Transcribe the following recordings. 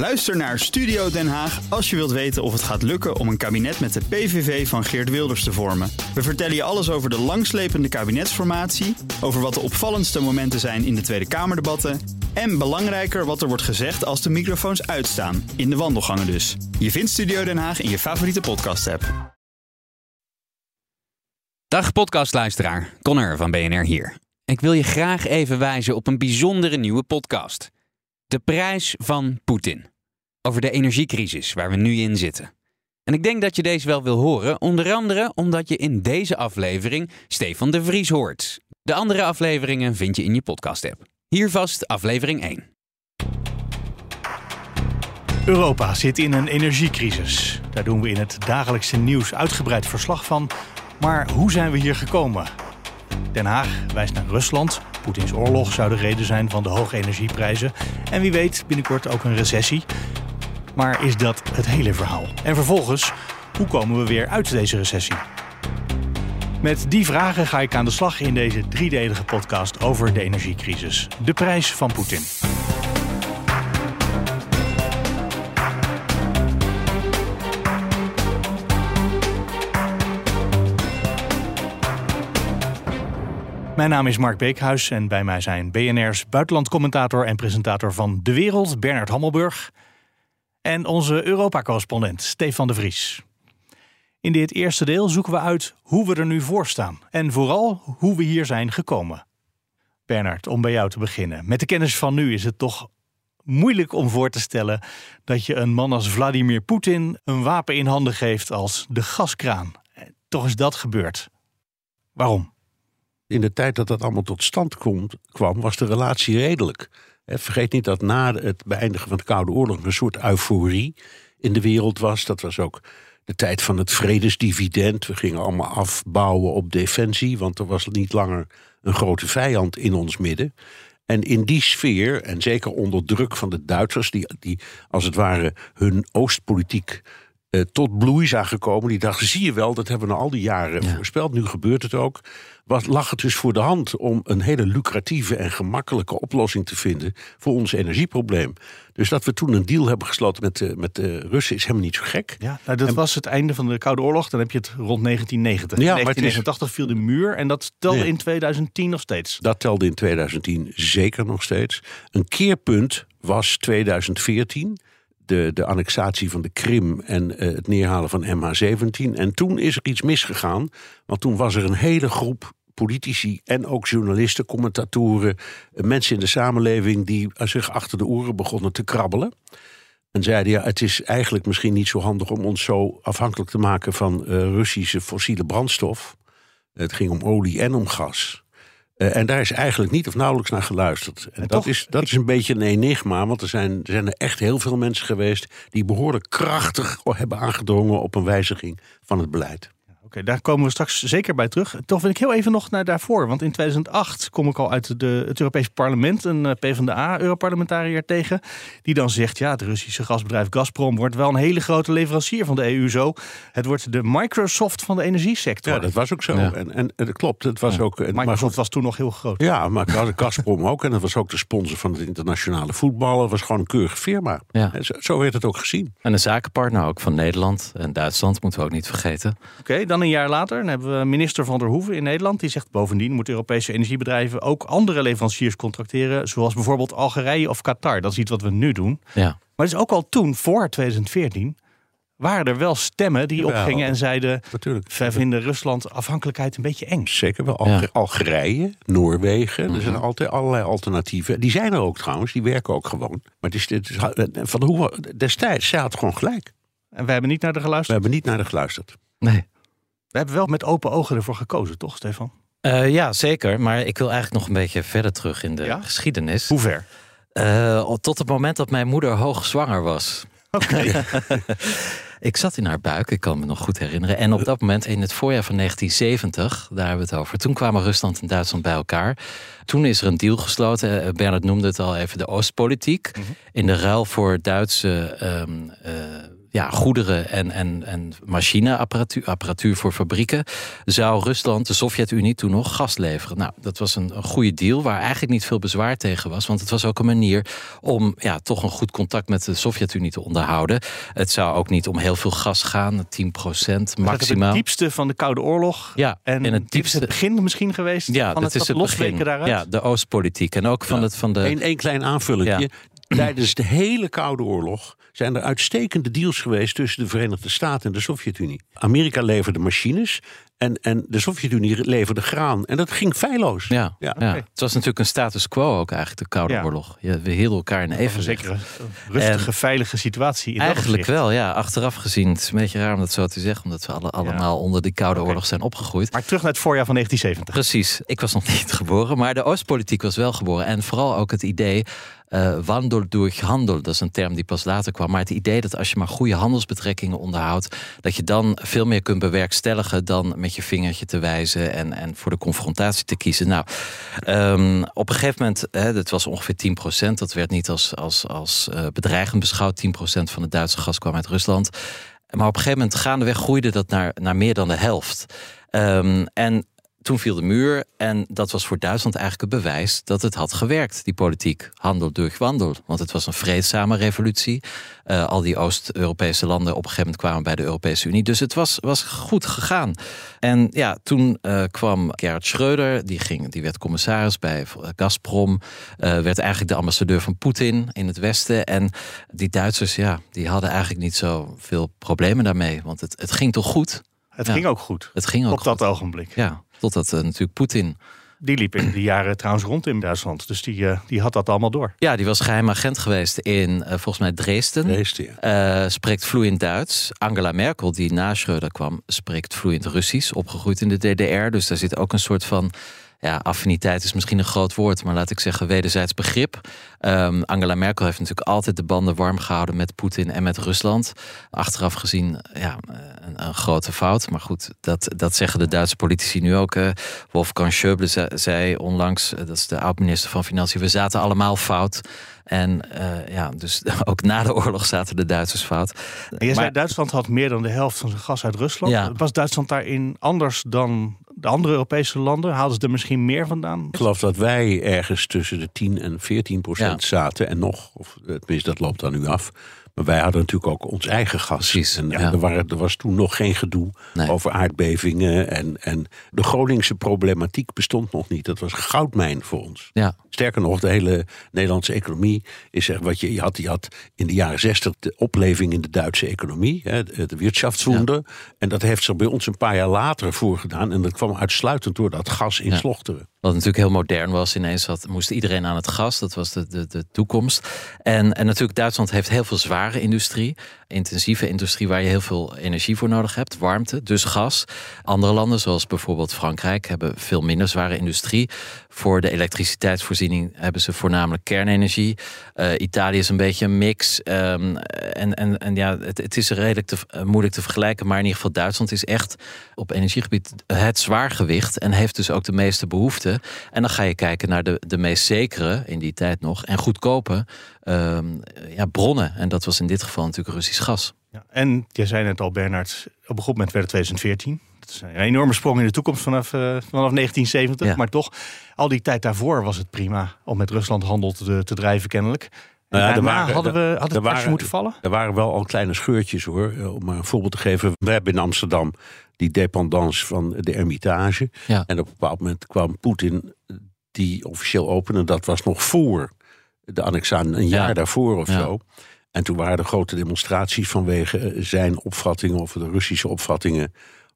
Luister naar Studio Den Haag als je wilt weten of het gaat lukken om een kabinet met de PVV van Geert Wilders te vormen. We vertellen je alles over de langslepende kabinetsformatie, over wat de opvallendste momenten zijn in de Tweede Kamerdebatten en belangrijker wat er wordt gezegd als de microfoons uitstaan, in de wandelgangen dus. Je vindt Studio Den Haag in je favoriete podcast-app. Dag podcastluisteraar, Connor van BNR hier. Ik wil je graag even wijzen op een bijzondere nieuwe podcast. De prijs van Poetin. Over de energiecrisis waar we nu in zitten. En ik denk dat je deze wel wil horen, onder andere omdat je in deze aflevering Stefan de Vries hoort. De andere afleveringen vind je in je podcast-app. Hier vast aflevering 1. Europa zit in een energiecrisis. Daar doen we in het dagelijkse nieuws uitgebreid verslag van. Maar hoe zijn we hier gekomen? Den Haag wijst naar Rusland. Poetins oorlog zou de reden zijn van de hoge energieprijzen. En wie weet binnenkort ook een recessie. Maar is dat het hele verhaal? En vervolgens, hoe komen we weer uit deze recessie? Met die vragen ga ik aan de slag in deze driedelige podcast over de energiecrisis. De prijs van Poetin. Mijn naam is Mark Beekhuis en bij mij zijn BNR's buitenlandcommentator en presentator van De Wereld, Bernard Hammelburg. En onze Europa-correspondent, Stefan de Vries. In dit eerste deel zoeken we uit hoe we er nu voor staan. En vooral hoe we hier zijn gekomen. Bernard, om bij jou te beginnen. Met de kennis van nu is het toch moeilijk om voor te stellen dat je een man als Vladimir Poetin een wapen in handen geeft als de gaskraan. Toch is dat gebeurd. Waarom? In de tijd dat dat allemaal tot stand komt, kwam, was de relatie redelijk. Vergeet niet dat na het beëindigen van de Koude Oorlog een soort euforie in de wereld was. Dat was ook de tijd van het vredesdividend. We gingen allemaal afbouwen op defensie, want er was niet langer een grote vijand in ons midden. En in die sfeer, en zeker onder druk van de Duitsers, die, die als het ware hun Oostpolitiek eh, tot bloei zagen komen. Die dachten, zie je wel, dat hebben we al die jaren voorspeld. Nu gebeurt het ook. Was, lag het dus voor de hand om een hele lucratieve en gemakkelijke oplossing te vinden voor ons energieprobleem. Dus dat we toen een deal hebben gesloten met de, met de Russen is helemaal niet zo gek. Ja, nou, dat was het einde van de Koude Oorlog. Dan heb je het rond 1990. Ja, 1989 viel de muur en dat telde in 2010 nog steeds. Dat telde in 2010 zeker nog steeds. Een keerpunt was 2014 de, de annexatie van de Krim en uh, het neerhalen van MH17. En toen is er iets misgegaan, want toen was er een hele groep politici en ook journalisten, commentatoren, eh, mensen in de samenleving die zich achter de oren begonnen te krabbelen. En zeiden ja, het is eigenlijk misschien niet zo handig om ons zo afhankelijk te maken van Russische fossiele brandstof. Het ging om olie en om gas. Uh, en daar is eigenlijk niet of nauwelijks naar geluisterd. En, dat, is, dat is een beetje een enigma, want er zijn, er zijn er echt heel veel mensen geweest die behoorlijk krachtig hebben aangedrongen op een wijziging van het beleid. Oké, daar komen we straks zeker bij terug. Toch wil ik heel even nog naar daarvoor. Want in 2008 kom ik al uit de, het Europees Parlement een eh, PvdA-europarlementariër tegen. Die dan zegt, ja, het Russische gasbedrijf Gazprom wordt wel een hele grote leverancier van de EU zo. Het wordt de Microsoft van de energiesector. Ja, dat was ook zo. En, en, dat klopt, het was ook... Microsoft maar, was toen nog heel groot. Ja, maar Gazprom ook. En dat was ook de sponsor van het internationale voetballen. Het was gewoon een keurige firma. Ja. Zo, zo, werd het ook gezien. En een zakenpartner ook van Nederland en Duitsland, moeten we ook niet vergeten. Oké, dan een jaar later dan hebben we minister Van der Hoeven in Nederland. Die zegt bovendien moeten Europese energiebedrijven ook andere leveranciers contracteren. Zoals bijvoorbeeld Algerije of Qatar. Dat is iets wat we nu doen. Ja. Maar het is ook al toen, voor 2014, waren er wel stemmen die opgingen en zeiden... Natuurlijk. wij vinden Rusland afhankelijkheid een beetje eng. Zeker wel. Algerije, Noorwegen, er zijn mhm. altijd allerlei alternatieven. Die zijn er ook trouwens, die werken ook gewoon. Maar het is, het is, Van der Hoeven destijds, zij had gewoon gelijk. En we hebben niet naar de geluisterd? We hebben niet naar de geluisterd. Nee. We hebben wel met open ogen ervoor gekozen, toch, Stefan? Uh, ja, zeker. Maar ik wil eigenlijk nog een beetje verder terug in de geschiedenis. Hoe ver? Uh, tot het moment dat mijn moeder hoogzwanger was. Oké. ik zat in haar buik, ik kan me nog goed herinneren. En op dat moment, in het voorjaar van 1970, daar hebben we het over. Toen kwamen Rusland en Duitsland bij elkaar. Toen is er een deal gesloten. Eh, Bernard noemde het al even de Oostpolitiek. Mhm. In de ruil voor Duitse um, ja, goederen en, en, en machineapparatuur apparatuur voor fabrieken, zou Rusland, de Sovjet-Unie, toen nog gas leveren. Nou, dat was een, een goede deal waar eigenlijk niet veel bezwaar tegen was. Want het was ook een manier om ja, toch een goed contact met de Sovjet-Unie te onderhouden. Het zou ook niet om heel veel gas gaan, 10% maximaal. Het diepste van de Koude Oorlog. Ja, en in het diepste het begin misschien geweest. Ja, van dat het, is het daaruit. Ja, de Oostpolitiek en ook van Ja. het van de. Eén één klein aanvulletje. Ja. Tijdens de hele Koude Oorlog zijn er uitstekende deals geweest tussen de Verenigde Staten en de Sovjet-Unie. Amerika leverde machines en, en de Sovjet-Unie leverde graan. En dat ging feilloos. Ja, Ja, het was natuurlijk een status quo ook eigenlijk, de Koude Ja. Oorlog. Ja, we hielden elkaar in Een evenwicht. zekere rustige, veilige situatie. In dat Eigenlijk wel, ja. Achteraf gezien, het is een beetje raar om dat zo te zeggen, omdat we alle, allemaal onder die Koude. Oorlog zijn opgegroeid. Maar terug naar het voorjaar van 1970. Precies, ik was nog niet geboren, maar de Oostpolitiek was wel geboren. En vooral ook het idee, eh wandel handel, dat is een term die pas later kwam. Maar het idee dat als je maar goede handelsbetrekkingen onderhoudt, dat je dan veel meer kunt bewerkstelligen dan met je vingertje te wijzen en, en voor de confrontatie te kiezen. Nou, ehm, op een gegeven moment, hè, dat was ongeveer 10%, dat werd niet als, als, als eh, bedreigend beschouwd. 10% van het Duitse gas kwam uit Rusland. Maar op een gegeven moment gaandeweg groeide dat naar, naar meer dan de helft. Ehm, en toen viel de muur en dat was voor Duitsland eigenlijk het bewijs dat het had gewerkt, die politiek. Handel durch wandel. Want het was een vreedzame revolutie. Eh, al die Oost-Europese landen op een gegeven moment kwamen bij de Europese Unie. Dus het was, was goed gegaan. En ja, toen eh, kwam Gerhard Schreuder, die, ging, die werd commissaris bij Gazprom. eh, werd eigenlijk de ambassadeur van Poetin in het Westen. En die Duitsers, ja, die hadden eigenlijk niet zo veel problemen daarmee. Want het, het ging toch goed? Het Ja. ging ook goed. Het ging ook Op dat goed. ogenblik. Ja, totdat eh, natuurlijk Poetin Die liep in die jaren trouwens rond in Duitsland. Dus die, eh, die had dat allemaal door. Ja, die was geheim agent geweest in eh, volgens mij Dresden. Deze, ja. Eh, spreekt vloeiend Duits. Angela Merkel, die na Schreuder kwam, spreekt vloeiend Russisch. Opgegroeid in de DDR. Dus daar zit ook een soort van. Ja, affiniteit is misschien een groot woord, maar laat ik zeggen wederzijds begrip. Ehm, Angela Merkel heeft natuurlijk altijd de banden warm gehouden met Poetin en met Rusland. Achteraf gezien, ja, een, een grote fout. Maar goed, dat, dat zeggen de Duitse politici nu ook. eh. Wolfgang Schäuble zei, zei onlangs, eh, dat is de oud-minister van Financiën, we zaten allemaal fout. En eh, ja, dus ook na de oorlog zaten de Duitsers fout. En je zei Maar- Duitsland had meer dan de helft van zijn gas uit Rusland. Ja. Was Duitsland daarin anders dan de andere Europese landen? Haalden ze er misschien meer vandaan? Ik geloof dat wij ergens tussen de 10 en 14 procent Ja. zaten. En nog, of tenminste dat loopt dan nu af. Maar wij hadden natuurlijk ook ons eigen gas. Precies, En ja. er, waren, er was toen nog geen gedoe Nee. over aardbevingen. En, en de Groningse problematiek bestond nog niet. Dat was goudmijn voor ons. Ja, Sterker nog, de hele Nederlandse economie is echt wat je, je had. Je had in de jaren zestig de opleving in de Duitse economie, hè, de de Wirtschaftswunder. En dat heeft zich bij ons een paar jaar later voorgedaan. En dat kwam uitsluitend door dat gas in. Slochteren. Wat natuurlijk heel modern was. Ineens had, moest iedereen aan het gas. Dat was de, de, de toekomst. En, en natuurlijk, Duitsland heeft heel veel zware industrie. Intensieve industrie waar je heel veel energie voor nodig hebt. Warmte, dus gas. Andere landen, zoals bijvoorbeeld Frankrijk, hebben veel minder zware industrie. Voor de elektriciteitsvoorziening hebben ze voornamelijk kernenergie. Eh, Italië is een beetje een mix. Ehm, en, en, en ja, het, het is redelijk eh, moeilijk te vergelijken. Maar in ieder geval, Duitsland is echt op energiegebied het zwaargewicht. En heeft dus ook de meeste behoefte. En dan ga je kijken naar de, de meest zekere, in die tijd nog, en goedkope ehm, ja, bronnen. En dat was in dit geval natuurlijk Russisch gas. Ja. En je zei net al, Bernard, op een goed moment werd het 2014. Dat is een enorme sprong in de toekomst vanaf, eh, vanaf 1970. Ja. Maar toch, al die tijd daarvoor was het prima om met Rusland handel te, te drijven kennelijk. En Nou ja, er daarna waren- hadden we had het waren- moeten vallen. Er waren wel al kleine scheurtjes hoor. Om maar een voorbeeld te geven. We hebben in Amsterdam die dependance van de Hermitage. Ja. En op een bepaald moment kwam Poetin die officieel openen. Dat was nog voor de annexatie, een jaar Ja. daarvoor of Ja. zo. En toen waren er grote demonstraties vanwege eh, zijn opvattingen... of de Russische opvattingen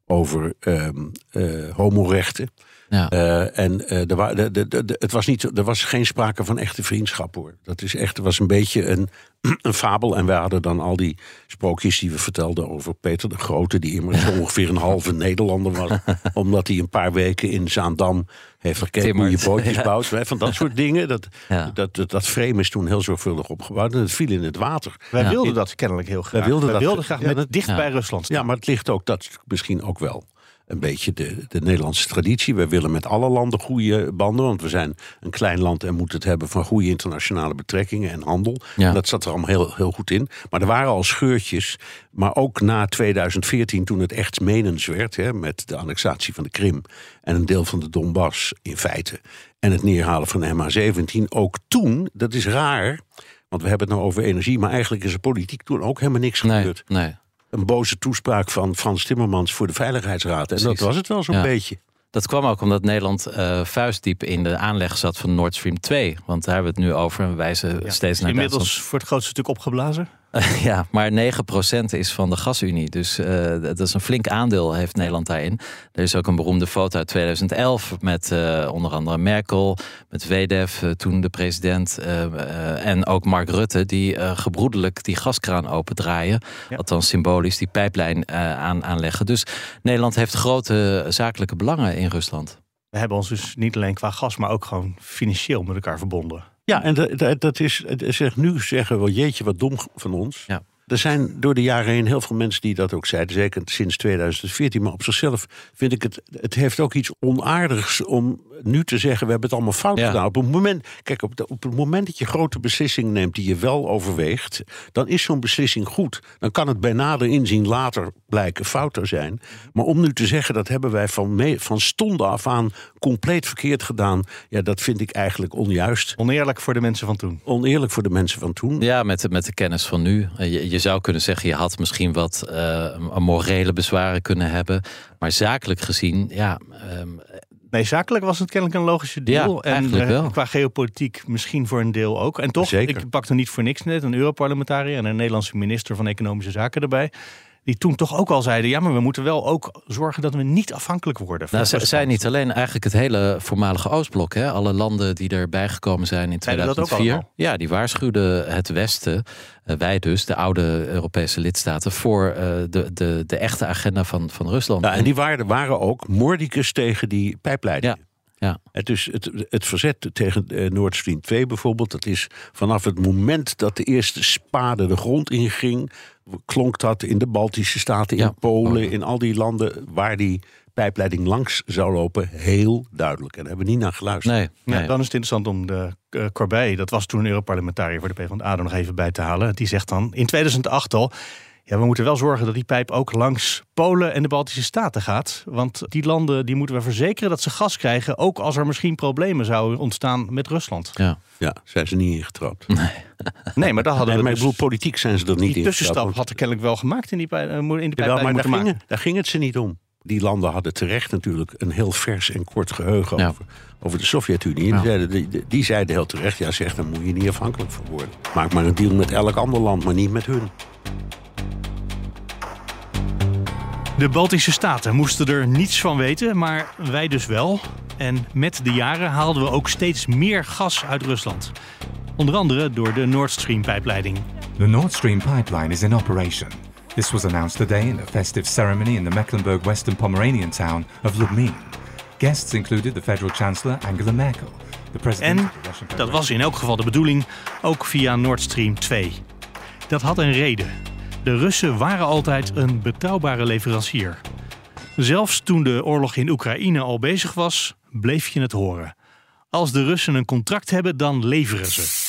over ehm eh, homorechten. Ja. Eh, en eh, er, wa- de, de, de- het was niet, er was geen sprake van echte vriendschap hoor. Dat is echt, het was een beetje een, een fabel. En wij hadden dan al die sprookjes die we vertelden over Peter de Grote, die immers ongeveer een halve Nederlander was. omdat hij een paar weken in Zaandam heeft gekeken hoe je bootjes Ja. bouwt. Van dat soort dingen. Dat, Ja. dat, dat, dat frame is toen heel zorgvuldig opgebouwd. En het viel in het water. Wij Ja. wilden dat kennelijk heel graag. wilden dat- graag ja, met dicht ja. bij Rusland staan. Ja, maar het ligt ook dat misschien ook wel. Een beetje de, de Nederlandse traditie. We willen met alle landen goede banden, want we zijn een klein land en moeten het hebben van goede internationale betrekkingen en handel. Ja. Dat zat er allemaal heel, heel goed in. Maar er waren al scheurtjes, maar ook na 2014, toen het echt menens werd, hè, met de annexatie van de Krim en een deel van de Donbass in feite, en het neerhalen van de MH17, ook toen, dat is raar. Want we hebben het nou over energie, maar eigenlijk is er politiek toen ook helemaal niks Nee, gebeurd nee. Een boze toespraak van Frans Timmermans voor de Veiligheidsraad. En dat was het wel zo'n Ja. beetje. Dat kwam ook omdat Nederland eh, vuistdiep in de aanleg zat van Nord Stream 2. Want daar hebben we het nu over en we wijzen Ja, steeds naar Inmiddels Duitsland. voor het grootste stuk opgeblazen. Ja, maar 9% is van de gasunie. Dus eh, dat is een flink aandeel heeft Nederland daarin. Er is ook een beroemde foto uit 2011 met eh, onder andere Merkel, met Wedev, eh, toen de president, en ook Mark Rutte, die gebroedelijk die gaskraan opendraaien. Ja. Althans symbolisch die pijplijn aan, aanleggen. Dus Nederland heeft grote zakelijke belangen in Rusland. We hebben ons dus niet alleen qua gas, maar ook gewoon financieel met elkaar verbonden. Ja, en dat, dat- dat is, zeg, nu zeggen we, jeetje, wat dom van ons. Ja. Er zijn door de jaren heen heel veel mensen die dat ook zeiden, zeker sinds 2014. Maar op zichzelf vind ik het, het heeft ook iets onaardigs om nu te zeggen, we hebben het allemaal fout Ja. gedaan. Op het moment, kijk, op, de- op het moment dat je grote beslissingen neemt die je wel overweegt, dan is zo'n beslissing goed. Dan kan het bij nader inzien later blijken fout te zijn. Maar om nu te zeggen, dat hebben wij van, van stonde af aan compleet verkeerd gedaan, ja, dat vind ik eigenlijk onjuist. Oneerlijk voor de mensen van toen. Oneerlijk voor de mensen van toen. Ja, met de, met de kennis van nu. Eh, Je, je zou kunnen zeggen, je had misschien wat eh, een morele bezwaren kunnen hebben. Maar zakelijk gezien, ja, ehm, Nee, zakelijk was het kennelijk een logische deal. Ja, en eigenlijk eh, wel. qua geopolitiek misschien voor een deel ook. En toch, Zeker. ik pakte niet voor niks net een Europarlementariër en een Nederlandse minister van Economische Zaken erbij. Die toen toch ook al zeiden: ja, maar we moeten wel ook zorgen dat we niet afhankelijk worden. van nou, zij, niet alleen eigenlijk het hele voormalige Oostblok. Hè? Alle landen die erbij gekomen zijn in Zeiden dat ook 2004. allemaal? Ja, die waarschuwden het Westen, eh, wij dus, de oude Europese lidstaten, voor eh, de, de, de echte agenda van, van Rusland. Ja, en die waren, waren ook mordicus tegen die pijpleidingen. Ja, ja. Het, is het, het verzet tegen eh, Nord Stream 2 bijvoorbeeld, dat is vanaf het moment dat de eerste spade de grond inging, klonk dat in de Baltische Staten, in Ja. Polen, in al die landen waar die pijpleiding langs zou lopen, heel duidelijk. En daar hebben we niet naar geluisterd. Nee, Ja, dan is het interessant om de uh, Corbij, dat was toen een Europarlementariër voor de PvdA, nog even bij te halen. Die zegt dan in 2008 al, ja, we moeten wel zorgen dat die pijp ook langs Polen en de Baltische Staten gaat. Want die landen die moeten we verzekeren dat ze gas krijgen, ook als er misschien problemen zouden ontstaan met Rusland. Ja. Ja, zijn ze niet ingetrapt. Nee, maar daar hadden Nee, we maar ik dus, bedoel, politiek zijn ze er niet die in. tussenstap had er kennelijk wel gemaakt in die, pij- eh, in die Jawel, pijplijn maar daar ging, het, daar ging het ze niet om. Die landen hadden terecht natuurlijk een heel vers en kort geheugen Ja. over, over de Sovjet-Unie. Ja. Die, die, die zeiden heel terecht, ja zeg, daar moet je niet afhankelijk van worden. Maak maar een deal met elk ander land, maar niet met hun. De Baltische Staten moesten er niets van weten, maar wij dus wel. En met de jaren haalden we ook steeds meer gas uit Rusland. Onder andere door de Nord Stream pijpleiding. The Nord Stream pipeline is in operation. This was announced today in a festive ceremony in the Mecklenburg Western Pomeranian town of Lubmin. Guests included the federal chancellor Angela Merkel, the president En dat was in elk geval de bedoeling, ook via Nord Stream 2. Dat had een reden. De Russen waren altijd een betrouwbare leverancier. Zelfs toen de oorlog in Oekraïne al bezig was, bleef je het horen. Als de Russen een contract hebben, dan leveren ze.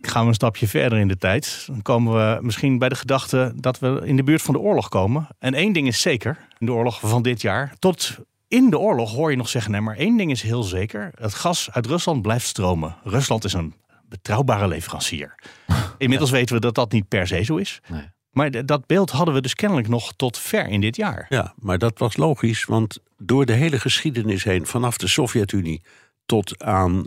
Gaan we een stapje verder in de tijd, dan komen we misschien bij de gedachte dat we in de buurt van de oorlog komen. En één ding is zeker, in de oorlog van dit jaar, tot in de oorlog hoor je nog zeggen, nee, maar één ding is heel zeker, het gas uit Rusland blijft stromen. Rusland is een betrouwbare leverancier. Inmiddels weten we dat dat niet per se zo is. Nee. Maar dat beeld hadden we dus kennelijk nog tot ver in dit jaar. Ja, maar dat was logisch, want door de hele geschiedenis heen, vanaf de Sovjet-Unie tot aan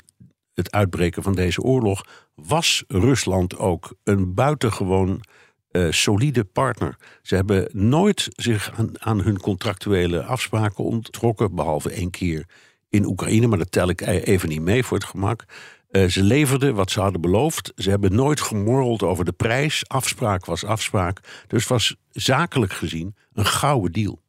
het uitbreken van deze oorlog, was Rusland ook een buitengewoon eh, solide partner. Ze hebben nooit zich aan, aan hun contractuele afspraken onttrokken, behalve één keer in Oekraïne, maar dat tel ik e- even niet mee voor het gemak. Eh, ze leverden wat ze hadden beloofd. Ze hebben nooit gemorreld over de prijs. Afspraak was afspraak. Dus was zakelijk gezien een gouden deal.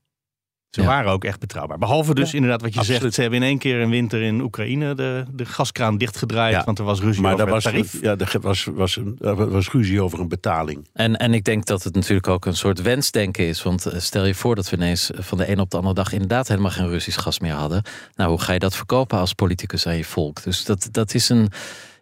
Ze Ja. waren ook echt betrouwbaar. Behalve dus inderdaad wat je absoluut. zegt. Ze hebben in één keer een winter in Oekraïne de, de gaskraan dichtgedraaid. Ja. Want er was ruzie Maar over daar was, tarief. ja, er was, was, een, er was ruzie over een betaling. En, en ik denk dat het natuurlijk ook een soort wensdenken is. Want eh, stel je voor dat we ineens van de een op de andere dag inderdaad helemaal geen Russisch gas meer hadden. Nou, hoe ga je dat verkopen als politicus aan je volk? Dus dat, dat is een.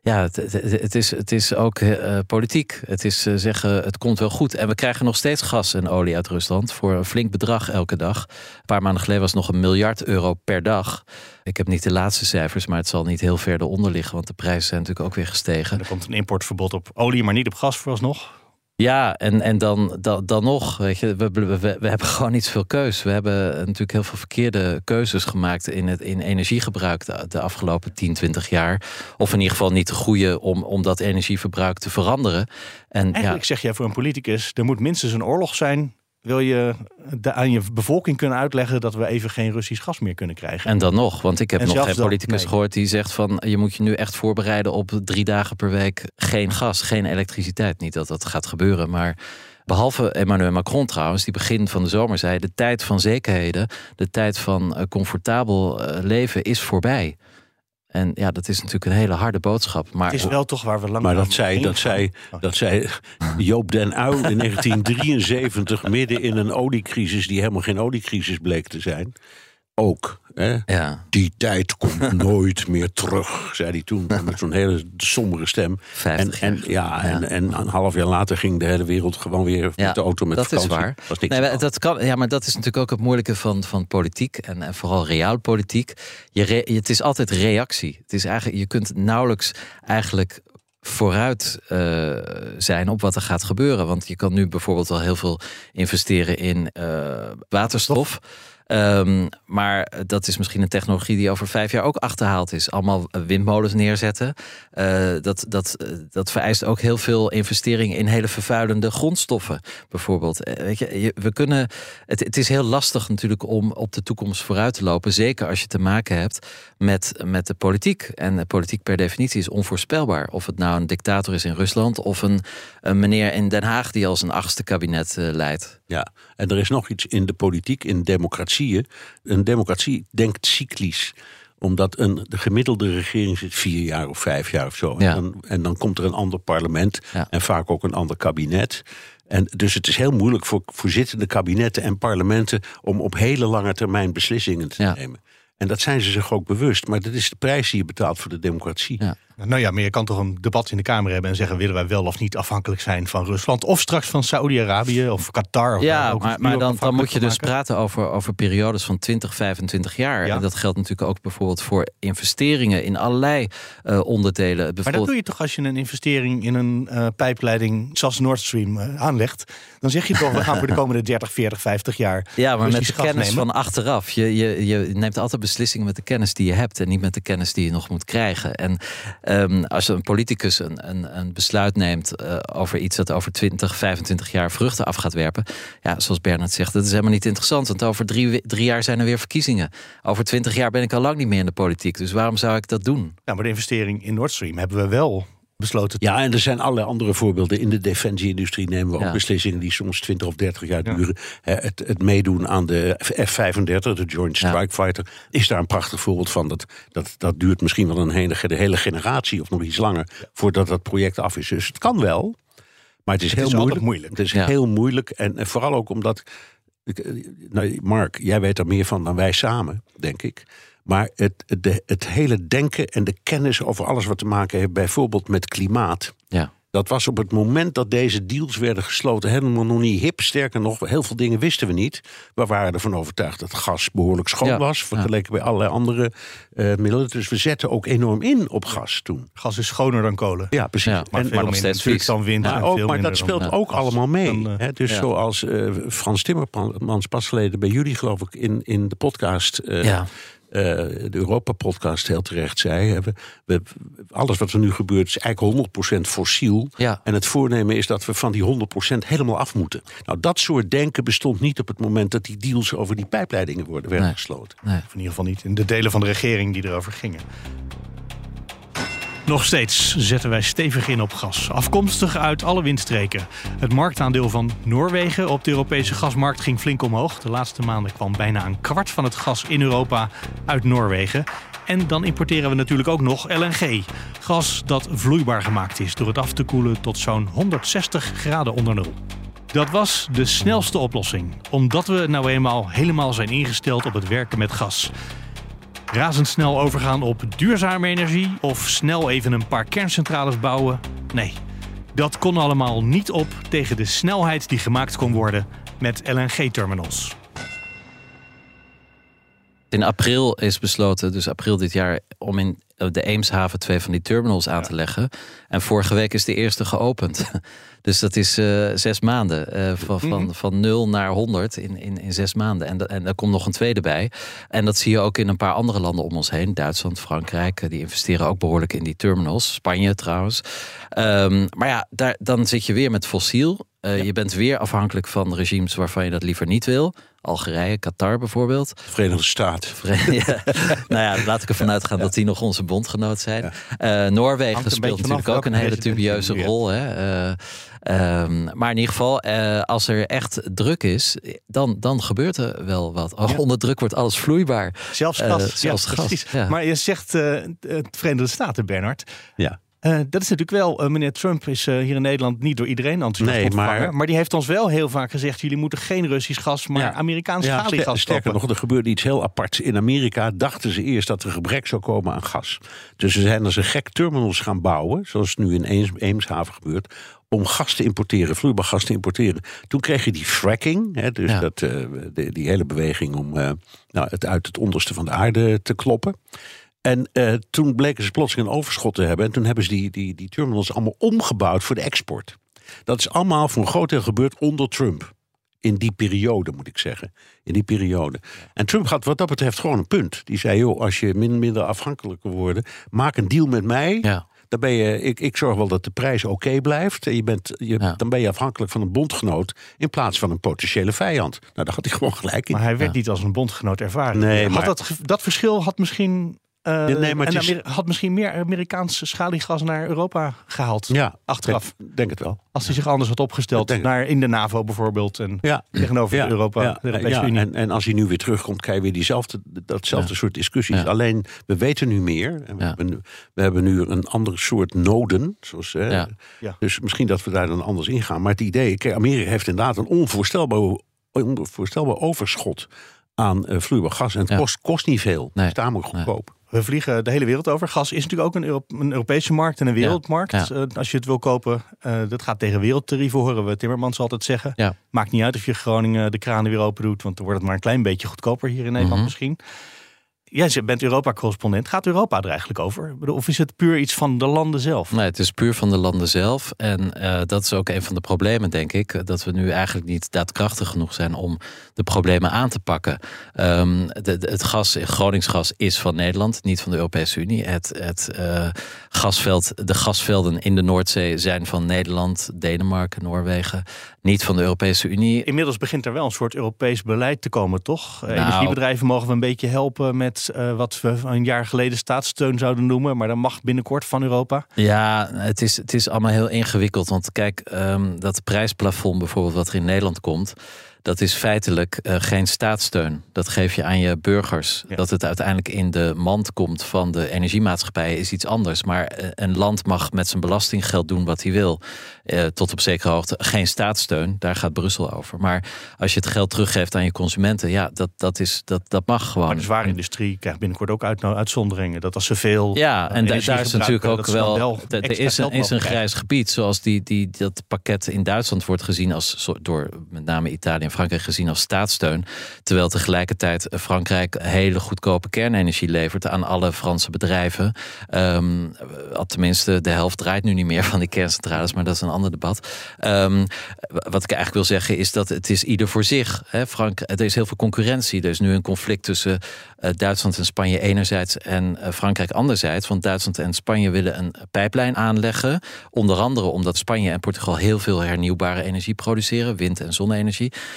Ja, het, is, het is ook eh, politiek. Het is eh, zeggen, het komt wel goed. En we krijgen nog steeds gas en olie uit Rusland voor een flink bedrag elke dag. Een paar maanden geleden was het nog een miljard euro per dag. Ik heb niet de laatste cijfers, maar het zal niet heel ver eronder liggen, want de prijzen zijn natuurlijk ook weer gestegen. Er komt een importverbod op olie, maar niet op gas vooralsnog. Ja, en, en dan, dan, dan nog, weet je, we, we, we, hebben gewoon niet veel keus. We hebben natuurlijk heel veel verkeerde keuzes gemaakt in, het, in energiegebruik de, afgelopen 10, 20 jaar. Of in ieder geval niet de goede om, om dat energieverbruik te veranderen. En Eigenlijk zeg jij voor een politicus, er moet minstens een oorlog zijn. Wil je de, aan je bevolking kunnen uitleggen dat we even geen Russisch gas meer kunnen krijgen? en dan nog, want ik heb En nog geen politicus nee. gehoord die zegt van je moet je nu echt voorbereiden op drie dagen per week geen gas, geen elektriciteit. Niet dat dat gaat gebeuren, maar behalve Emmanuel Macron trouwens, die begin van de zomer zei de tijd van zekerheden, de tijd van eh, comfortabel eh, leven is voorbij. En ja, dat is natuurlijk een hele harde boodschap. Maar het is wel toch waar we lang Maar dat zei, dat, zei, Oh. dat zei Joop den Uyl in 1973, midden in een oliecrisis die helemaal geen oliecrisis bleek te zijn. Ook. Hè? ja, Die tijd komt nooit meer terug, zei hij toen met zo'n hele sombere stem. 50 En, en, ja, En, en een half jaar later ging de hele wereld gewoon weer Ja, met de auto met dat is vakantie. waar. Was niks Nee, dat kan, ja, maar dat is natuurlijk ook het moeilijke van, van politiek en, en vooral realpolitiek. Je re- het is altijd reactie. Het is eigenlijk, je kunt nauwelijks eigenlijk vooruit eh, zijn op wat er gaat gebeuren. Want je kan nu bijvoorbeeld al heel veel investeren in eh, waterstof. Ehm, maar dat is misschien een technologie die over vijf jaar ook achterhaald is. Allemaal windmolens neerzetten. Eh, dat, dat, eh, dat vereist ook heel veel investeringen in hele vervuilende grondstoffen, bijvoorbeeld. Eh, Weet je, we kunnen, het, het is heel lastig natuurlijk om op de toekomst vooruit te lopen. Zeker als je te maken hebt met, met de politiek. En de politiek per definitie is onvoorspelbaar. Of het nou een dictator is in Rusland of een, meneer in Den Haag die als een achtste kabinet eh, leidt. Ja, en er is nog iets in de politiek, in democratieën. Een democratie denkt cyclisch omdat een, de gemiddelde regering zit vier jaar of vijf jaar of zo. Ja. En, dan, en dan komt er een ander parlement Ja. en vaak ook een ander kabinet. En dus het is heel moeilijk voor, voor zittende kabinetten en parlementen om op hele lange termijn beslissingen te Ja. nemen. En dat zijn ze zich ook bewust. Maar dat is de prijs die je betaalt voor de democratie. Nou ja, maar je kan toch een debat in de Kamer hebben en zeggen: willen wij wel of niet afhankelijk zijn van Rusland? Of straks van Saoedi-Arabië of Qatar? Of Ja, ook maar, maar dan, dan moet je dus praten over, over periodes van 20, 25 jaar. Ja. En dat geldt natuurlijk ook bijvoorbeeld voor investeringen in allerlei eh, onderdelen. Maar dat Bijvoorbeeld, doe je toch als je een investering in een eh, pijpleiding zoals Nord Stream eh, aanlegt. Dan zeg je toch, we gaan voor de komende 30, 40, 50 jaar. ja, maar met de kennis nemen. van achteraf. Je, je, je neemt altijd beslissingen met de kennis die je hebt en niet met de kennis die je nog moet krijgen. En ehm, als een politicus een, een, een besluit neemt eh, over iets dat over 20, 25 jaar vruchten af gaat werpen. Ja, zoals Bernard zegt, dat is helemaal niet interessant. Want over drie, drie jaar zijn er weer verkiezingen. Over 20 jaar ben ik al lang niet meer in de politiek. Dus waarom zou ik dat doen? Nou, maar de investering in Nord Stream hebben we wel besloten. te- Ja, en er zijn allerlei andere voorbeelden. In de defensieindustrie nemen we ook Ja. beslissingen die soms 20 of 30 jaar Ja. duren. Hè, Het, het meedoen aan de F-35, de Joint Ja. Strike Fighter, is daar een prachtig voorbeeld van. Dat, dat, dat duurt misschien wel een hele, de hele generatie of nog iets langer voordat dat project af is. Dus het kan wel, maar het is Het heel is moeilijk. moeilijk. Het is Ja. heel moeilijk en, en vooral ook omdat. ik, eh, Nou, Mark, jij weet er meer van dan wij samen, denk ik. Maar het, het, de, het hele denken en de kennis over alles wat te maken heeft, bijvoorbeeld met klimaat. Ja. Dat was op het moment dat deze deals werden gesloten helemaal nog niet hip. Sterker nog, heel veel dingen wisten we niet. We waren ervan overtuigd dat gas behoorlijk schoon Ja, was. Vergeleken bij allerlei andere eh, middelen. Dus we zetten ook enorm in op gas toen. Gas is schoner dan kolen. Ja, precies. Ja, Maar En- veel nog steeds dan wind. maar en ook, veel maar dat dan, speelt ook allemaal mee. Dan, eh, hè? Dus ja. zoals eh, Frans Timmermans pas geleden bij jullie, geloof ik, in, in de podcast. Eh, de Europa-podcast heel terecht zei. We, we, alles wat er nu gebeurt is eigenlijk 100% fossiel. Ja. En het voornemen is dat we van die 100% helemaal af moeten. Nou, dat soort denken bestond niet op het moment dat die deals over die pijpleidingen worden, werden Nee. gesloten. Nee. Of in ieder geval niet in de delen van de regering die erover gingen. Nog steeds zetten wij stevig in op gas, afkomstig uit alle windstreken. Het marktaandeel van Noorwegen op de Europese gasmarkt ging flink omhoog. De laatste maanden kwam bijna een kwart van het gas in Europa uit Noorwegen. En dan importeren we natuurlijk ook nog LNG. Gas dat vloeibaar gemaakt is door het af te koelen tot zo'n 160 graden onder nul. Dat was de snelste oplossing, omdat we nou eenmaal helemaal zijn ingesteld op het werken met gas. Razendsnel overgaan op duurzame energie of snel even een paar kerncentrales bouwen? Nee, dat kon allemaal niet op tegen de snelheid die gemaakt kon worden met LNG-terminals. In april is besloten, dus april dit jaar, om in de Eemshaven twee van die terminals aan te leggen. En vorige week is de eerste geopend. Dus dat is uh, zes maanden. Uh, van, van, Mhm. van 0 naar 100 in, in, in zes maanden. En, en er komt nog een tweede bij. En dat zie je ook in een paar andere landen om ons heen. Duitsland, Frankrijk. eh, Die investeren ook behoorlijk in die terminals. Spanje trouwens. Ehm, maar ja, daar, dan zit je weer met fossiel. Eh, Je bent weer afhankelijk van regimes waarvan je dat liever niet wil. Algerije, Qatar bijvoorbeeld. Verenigde Staten. ja. nou ja, laat ik ervan uitgaan dat die nog onze bondgenoot zijn. Eh, Noorwegen Hangt speelt natuurlijk ook een hele dubieuze rol. Hè? Eh, ehm, maar in ieder geval, eh, als er echt druk is, dan, dan gebeurt er wel wat. Oh, Onder druk wordt alles vloeibaar. Zelfs gas. zelfs ja, gas, precies. ja. Maar je zegt eh, het Verenigde Staten, Bernard. Ja. Eh, dat is natuurlijk wel, eh, meneer Trump is eh, hier in Nederland niet door iedereen enthousiast Nee, ontvangen. maar- Maar... die heeft ons wel heel vaak gezegd, jullie moeten geen Russisch gas, maar Ja. Amerikaans Ja, sterker kopen. nog, er gebeurde iets heel aparts. In Amerika dachten ze eerst dat er gebrek zou komen aan gas. Dus ze zijn als een gek terminals gaan bouwen, zoals nu in Eems- Eemshaven gebeurt, om gas te importeren, vloeibaar gas te importeren. Toen kreeg je die fracking, hè, dus Ja. dat, de- die hele beweging om nou, het uit het onderste van de aarde te kloppen. En eh, toen bleken ze plotseling een overschot te hebben. En toen hebben ze die, die, die terminals allemaal omgebouwd voor de export. Dat is allemaal voor een groot deel gebeurd onder Trump. In die periode, moet ik zeggen. In die periode. En Trump had wat dat betreft gewoon een punt. Die zei, joh, als je min, minder afhankelijk wil worden... maak een deal met mij. Ja. Dan ben je, ik, ik zorg wel dat de prijs oké blijft. En je bent, je, Ja. Dan ben je afhankelijk van een bondgenoot... in plaats van een potentiële vijand. Nou, daar had hij gewoon gelijk in. Maar hij werd Ja. niet als een bondgenoot ervaren. Nee, had maar- dat, dat verschil had misschien, eh, nee, maar het en is- had misschien meer Amerikaans schaliegas naar Europa gehaald. ja, Achteraf. Denk, denk het wel. Als hij zich anders had opgesteld, naar in de NAVO bijvoorbeeld. En Ja. tegenover Ja, Europa, ja, de Europese Unie. En, en als hij nu weer terugkomt, krijg je weer diezelfde, datzelfde soort discussies. Alleen, we weten nu meer. En we, hebben, nu- we hebben nu een ander soort noden. Zoals, eh. Dus misschien dat we daar dan anders in gaan. Maar het idee, kijk, Amerika heeft inderdaad een onvoorstelbaar, onvoorstelbaar overschot aan eh, vloeibaar gas. En het kost, kost niet veel. Nee. Het is tamelijk goedkoop. We vliegen de hele wereld over. Gas is natuurlijk ook een, Euro- een Europese markt en een wereldmarkt. ja. Eh, als je het wil kopen, eh, dat gaat tegen wereldtarieven, horen we Timmermans altijd zeggen. Ja. Maakt niet uit of je Groningen de kranen weer open doet, want dan wordt het maar een klein beetje goedkoper hier in Nederland Mhm. misschien. Jij bent Europa-correspondent. Gaat Europa er eigenlijk over? Of is het puur iets van de landen zelf? Nee, het is puur van de landen zelf. En eh, dat is ook een van de problemen, denk ik. Dat we nu eigenlijk niet daadkrachtig genoeg zijn om de problemen aan te pakken. Ehm, de, de- het gas, Groningsgas is van Nederland, niet van de Europese Unie. Het, het eh, gasveld, de gasvelden in de Noordzee zijn van Nederland, Denemarken, Noorwegen. Niet van de Europese Unie. Inmiddels begint er wel een soort Europees beleid te komen, toch? Eh, Nou. Energiebedrijven mogen we een beetje helpen met eh, wat we een jaar geleden staatssteun zouden noemen. Maar dat mag binnenkort van Europa. Ja, het is, het is allemaal heel ingewikkeld. Want kijk, ehm, dat prijsplafond bijvoorbeeld wat er in Nederland komt... dat is feitelijk eh, geen staatssteun. Dat geef je aan je burgers. Ja. Dat het uiteindelijk in de mand komt van de energiemaatschappijen is iets anders. Maar eh, een land mag met zijn belastinggeld doen wat hij wil. Eh, tot op zekere hoogte geen staatssteun. Daar gaat Brussel over. Maar als je het geld teruggeeft aan je consumenten... ja, dat, dat, is, dat, dat mag gewoon. Maar de zware industrie krijgt binnenkort ook uit, uitzonderingen. Dat als ze veel. Ja, en daar is natuurlijk ook wel. Er is een, is een grijs gebied, zoals die, die, dat pakket in Duitsland wordt gezien als door met name Italië en Frankrijk gezien als staatssteun. Terwijl tegelijkertijd Frankrijk hele goedkope kernenergie levert aan alle Franse bedrijven. Al tenminste, de helft draait nu niet meer van die kerncentrales, maar dat is een ander debat. Ehm, wat ik eigenlijk wil zeggen is dat het is ieder voor zich. Hè. Frank, er is heel veel concurrentie. Er is nu een conflict tussen eh, Duitsland en Spanje enerzijds en eh, Frankrijk anderzijds. Want Duitsland en Spanje willen een pijplijn aanleggen. Onder andere omdat Spanje en Portugal heel veel hernieuwbare energie produceren, wind- en zonne-energie.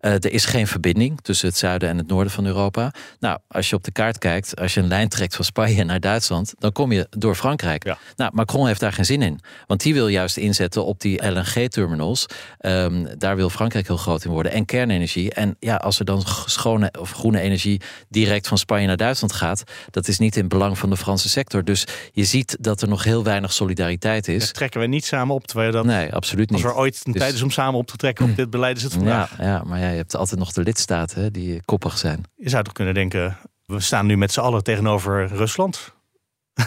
Uh, er is geen verbinding tussen het zuiden en het noorden van Europa. Nou, als je op de kaart kijkt, als je een lijn trekt van Spanje naar Duitsland, dan kom je door Frankrijk. Ja. Nou, Macron heeft daar geen zin in. Want die wil juist inzetten op die LNG-terminals. Um, daar wil Frankrijk heel groot in worden. En kernenergie. En ja, als er dan schone of groene energie direct van Spanje naar Duitsland gaat, dat is niet in belang van de Franse sector. Dus je ziet dat er nog heel weinig solidariteit is. Dat trekken we niet samen op, terwijl dat. Nee, absoluut niet. Als er ooit een Dus- tijd is om samen op te trekken op dit beleid, is het vandaag. Ja, ja, maar ja, je hebt altijd nog de lidstaten hè, die koppig zijn. Je zou toch kunnen denken, we staan nu met z'n allen tegenover Rusland.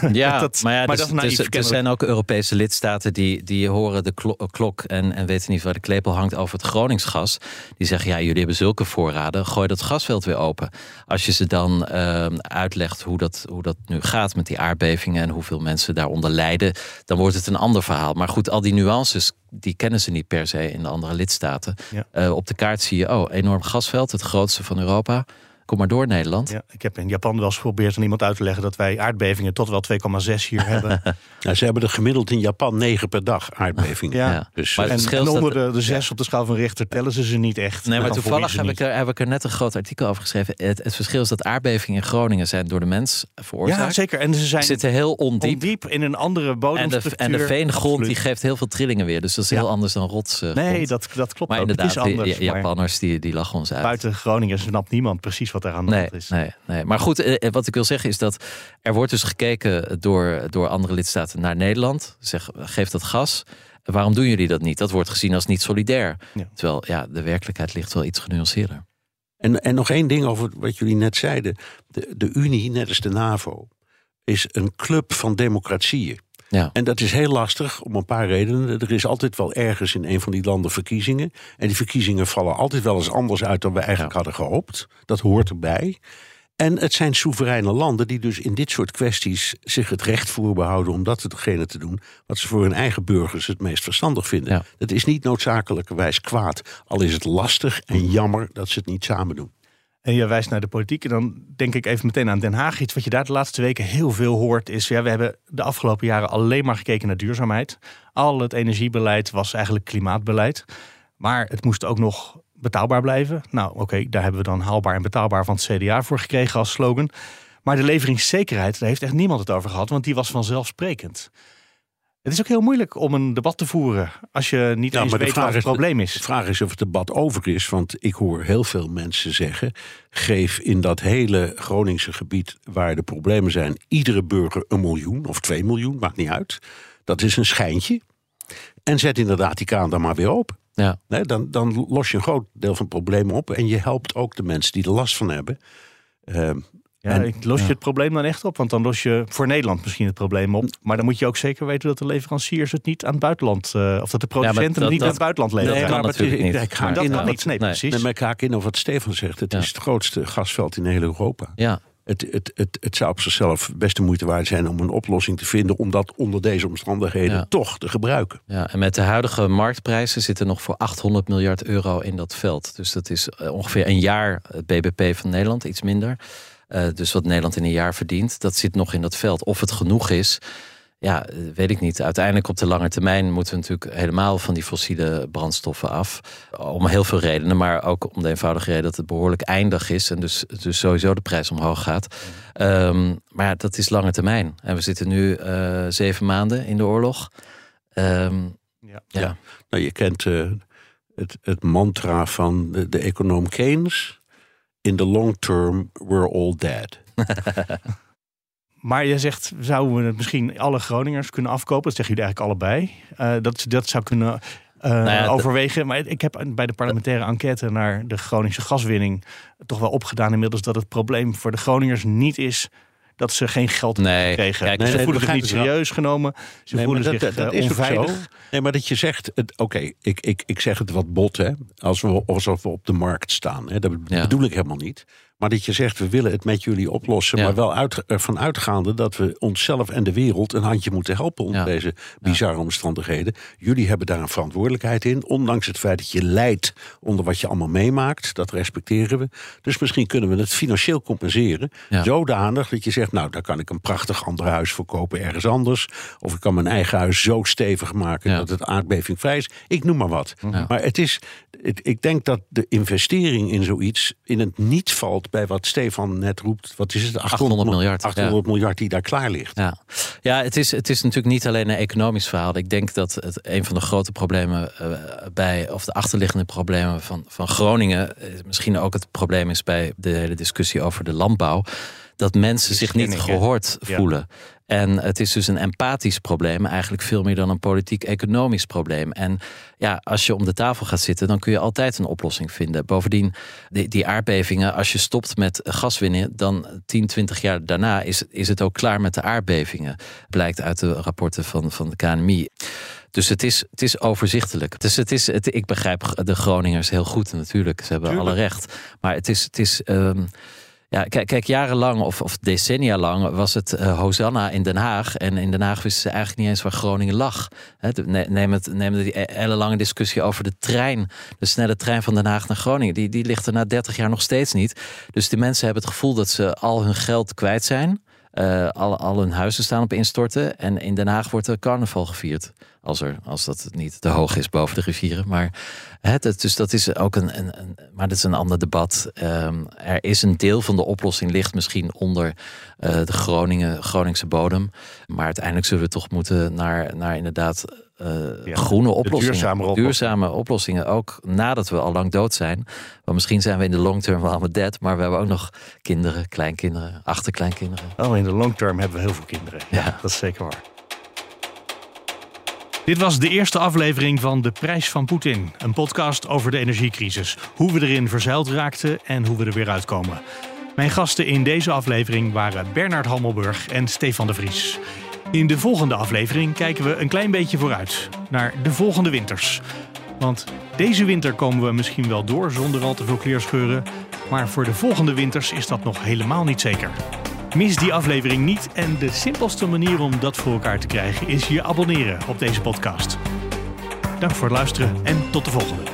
Ja, Dat- maar, ja, maar dus- dat is naïef, dus er zijn ook Europese lidstaten die, die horen de klo- klok en, en weten niet waar de klepel hangt over het Groningsgas. Die zeggen, ja, jullie hebben zulke voorraden, gooi dat gasveld weer open. Als je ze dan ehm, uitlegt hoe dat, hoe dat nu gaat met die aardbevingen en hoeveel mensen daaronder lijden, dan wordt het een ander verhaal. Maar goed, al die nuances, die kennen ze niet per se in de andere lidstaten. Ja. Eh, op de kaart zie je, oh, enorm gasveld, het grootste van Europa. Kom maar door, Nederland. Ja, ik heb in Japan wel eens geprobeerd aan iemand uit te leggen dat wij aardbevingen tot wel 2,6 hier hebben. Nou, ze hebben er gemiddeld in Japan negen per dag aardbevingen. Ja. Ja. Dus, Maar En, verschil en onder de, de zes op de schaal van Richter tellen ze ze niet echt. Nee, maar toevallig heb ik, er, heb ik er net een groot artikel over geschreven. Het, het verschil is dat aardbevingen in Groningen zijn door de mens veroorzaakt. Ja, zeker. En ze zijn zitten heel ondiep. ondiep in een andere En de, bodemstructuur. en de veengrond Absoluut. die geeft heel veel trillingen weer. Dus dat is Ja. heel anders dan rots. eh, Nee, dat, dat klopt maar ook. inderdaad, het is anders. die maar Japanners die, die lachen ons uit. buiten Groningen snapt niemand precies wat daar aan de Nee, hand is. nee, nee. Maar goed, eh, wat ik wil zeggen is dat er wordt dus gekeken door, door andere lidstaten naar Nederland. Zeg, geef dat gas. Waarom doen jullie dat niet? Dat wordt gezien als niet solidair. Ja. Terwijl ja, de werkelijkheid ligt wel iets genuanceerder. En, en nog één ding over wat jullie net zeiden. De, de Unie, net als de NAVO, is een club van democratieën. Ja. En dat is heel lastig om een paar redenen. Er is altijd wel ergens in een van die landen verkiezingen. En die verkiezingen vallen altijd wel eens anders uit dan we eigenlijk Ja. hadden gehoopt. Dat hoort erbij. En het zijn soevereine landen die dus in dit soort kwesties zich het recht voorbehouden om dat hetgene te doen wat ze voor hun eigen burgers het meest verstandig vinden. Ja. Dat is niet noodzakelijkerwijs kwaad. Al is het lastig en jammer dat ze het niet samen doen. En je wijst naar de politiek. En dan denk ik even meteen aan Den Haag. Iets wat je daar de laatste weken heel veel hoort is... Ja, we hebben de afgelopen jaren alleen maar gekeken naar duurzaamheid. Al het energiebeleid was eigenlijk klimaatbeleid. Maar het moest ook nog betaalbaar blijven. Nou, oké, daar hebben we dan haalbaar en betaalbaar van het CDA voor gekregen als slogan. Maar de leveringszekerheid, daar heeft echt niemand het over gehad, want die was vanzelfsprekend. Het is ook heel moeilijk om een debat te voeren als je niet Ja, eens maar de weet vraag wat het is- probleem De is. vraag is of het debat over is, want ik hoor heel veel mensen zeggen: geef in dat hele Groningse gebied waar de problemen zijn, iedere burger een miljoen of twee miljoen, maakt niet uit. Dat is een schijntje. En zet inderdaad die kraan dan maar weer open. Ja. Nee, dan, dan los je een groot deel van het probleem op en je helpt ook de mensen die er last van hebben. Ehm, Ja, En- los je ja. het probleem dan echt op? Want dan los je voor Nederland misschien het probleem op. Maar dan moet je ook zeker weten dat de leveranciers het niet aan het buitenland... eh, of dat de producenten dat- het niet dat- aan het buitenland leveren. dat kan maar is- niet. ik- haak dat in op niet. Nee, Nee. precies. Nee, maar ik haak in op wat Stefan zegt. Het Ja. is het grootste gasveld in heel Europa. Ja, Het, het, het, het zou op zichzelf best de moeite waard zijn om een oplossing te vinden... om dat onder deze omstandigheden Ja. toch te gebruiken. ja, en met de huidige marktprijzen zitten nog voor 800 miljard euro in dat veld. Dus dat is eh, ongeveer een jaar het BBP van Nederland, iets minder. Eh, dus wat Nederland in een jaar verdient, dat zit nog in dat veld. Of het genoeg is, ja, eh, weet ik niet. Uiteindelijk op de lange termijn moeten we natuurlijk helemaal van die fossiele brandstoffen af. Om heel veel redenen, maar ook om de eenvoudige reden dat het behoorlijk eindig is. En dus, dus sowieso de prijs omhoog gaat. Ehm, maar ja, dat is lange termijn. En we zitten nu eh, zeven maanden in de oorlog. Ehm, Ja. ja. Ja. Nou, je kent eh, het, het mantra van de, de econoom Keynes. In the long term, we're all dead. Maar je zegt, zouden we het misschien alle Groningers kunnen afkopen? Dat zeggen jullie eigenlijk allebei. Eh, dat, dat zou kunnen eh, ja, dat- overwegen. Maar ik heb bij de parlementaire enquête naar de Groningse gaswinning... toch wel opgedaan inmiddels dat het probleem voor de Groningers niet is... dat ze geen geld Nee, kijk, ze nee, voelen zich niet wel. serieus genomen. Ze voelen dat- zich dat- eh, is onveilig. Nee, maar dat je zegt, oké, ik, ik, ik zeg het wat bot, hè, als we, alsof we op de markt staan. Hè, dat Ja. bedoel ik helemaal niet. Maar dat je zegt, we willen het met jullie oplossen. Ja. Maar wel uit, ervan uitgaande dat we onszelf en de wereld een handje moeten helpen onder Ja. deze bizarre omstandigheden. Jullie hebben daar een verantwoordelijkheid in. Ondanks het feit dat je lijdt onder wat je allemaal meemaakt. Dat respecteren we. Dus misschien kunnen we het financieel compenseren. Zodanig dat je zegt, nou daar kan ik een prachtig ander huis voor kopen ergens anders. Of ik kan mijn eigen huis zo stevig maken dat het aardbevingvrij is. Ik noem maar wat. Maar het is, het- ik denk dat de investering in zoiets in het niet valt bij wat Stefan net roept. Wat is het? 800 miljard, 800 miljard die daar klaar ligt. Ja, ja het, is, het is natuurlijk niet alleen een economisch verhaal. Ik denk dat het een van de grote problemen eh, bij, of de achterliggende problemen van, van Groningen, eh, misschien ook het probleem is bij de hele discussie over de landbouw, dat mensen zich niet gehoord Ja. voelen. En het is dus een empathisch probleem, eigenlijk veel meer dan een politiek-economisch probleem. En ja, als je om de tafel gaat zitten, dan kun je altijd een oplossing vinden. Bovendien, die, die aardbevingen, als je stopt met gaswinnen, dan 10, 20 jaar daarna is, is het ook klaar met de aardbevingen. Blijkt uit de rapporten van, van de KNMI. Dus het is, het is overzichtelijk. Dus het is, het, ik begrijp de Groningers heel goed natuurlijk. Ze hebben alle recht. Maar het is. Het is ehm, ja, kijk, kijk, jarenlang of, of decennia lang was het eh, Hosanna in Den Haag. En in Den Haag wisten ze eigenlijk niet eens waar Groningen lag. Neem, het, neem die ellenlange discussie over de trein. De snelle trein van Den Haag naar Groningen. Die, die ligt er na 30 jaar nog steeds niet. Dus die mensen hebben het gevoel dat ze al hun geld kwijt zijn. Eh, al, al hun huizen staan op instorten. En in Den Haag wordt er carnaval gevierd. Als, er, als dat niet te hoog is boven de rivieren. Maar, hè, dat, dus dat is ook een, een, een- Maar dat is een ander debat. Ehm, er is een deel van de oplossing ligt misschien onder eh, de Groningen, Groningse bodem. Maar uiteindelijk zullen we toch moeten naar, naar inderdaad. Eh, Ja, groene oplossingen. duurzame oplossingen. duurzame oplossingen. Ook nadat we al lang dood zijn. Want misschien zijn we in de long term wel allemaal dead. Maar we hebben ook nog kinderen, kleinkinderen, achterkleinkinderen. Oh, in de long term hebben we heel veel kinderen. Ja, Ja. dat is zeker waar. Dit was de eerste aflevering van De Prijs van Poetin. Een podcast over de energiecrisis. Hoe we erin verzeild raakten en hoe we er weer uitkomen. Mijn gasten in deze aflevering waren Bernard Hammelburg en Stefan de Vries. In de volgende aflevering kijken we een klein beetje vooruit. Naar de volgende winters. Want deze winter komen we misschien wel door zonder al te veel kleerscheuren. Maar voor de volgende winters is dat nog helemaal niet zeker. Mis die aflevering niet en de simpelste manier om dat voor elkaar te krijgen is je abonneren op deze podcast. Dank voor het luisteren en tot de volgende.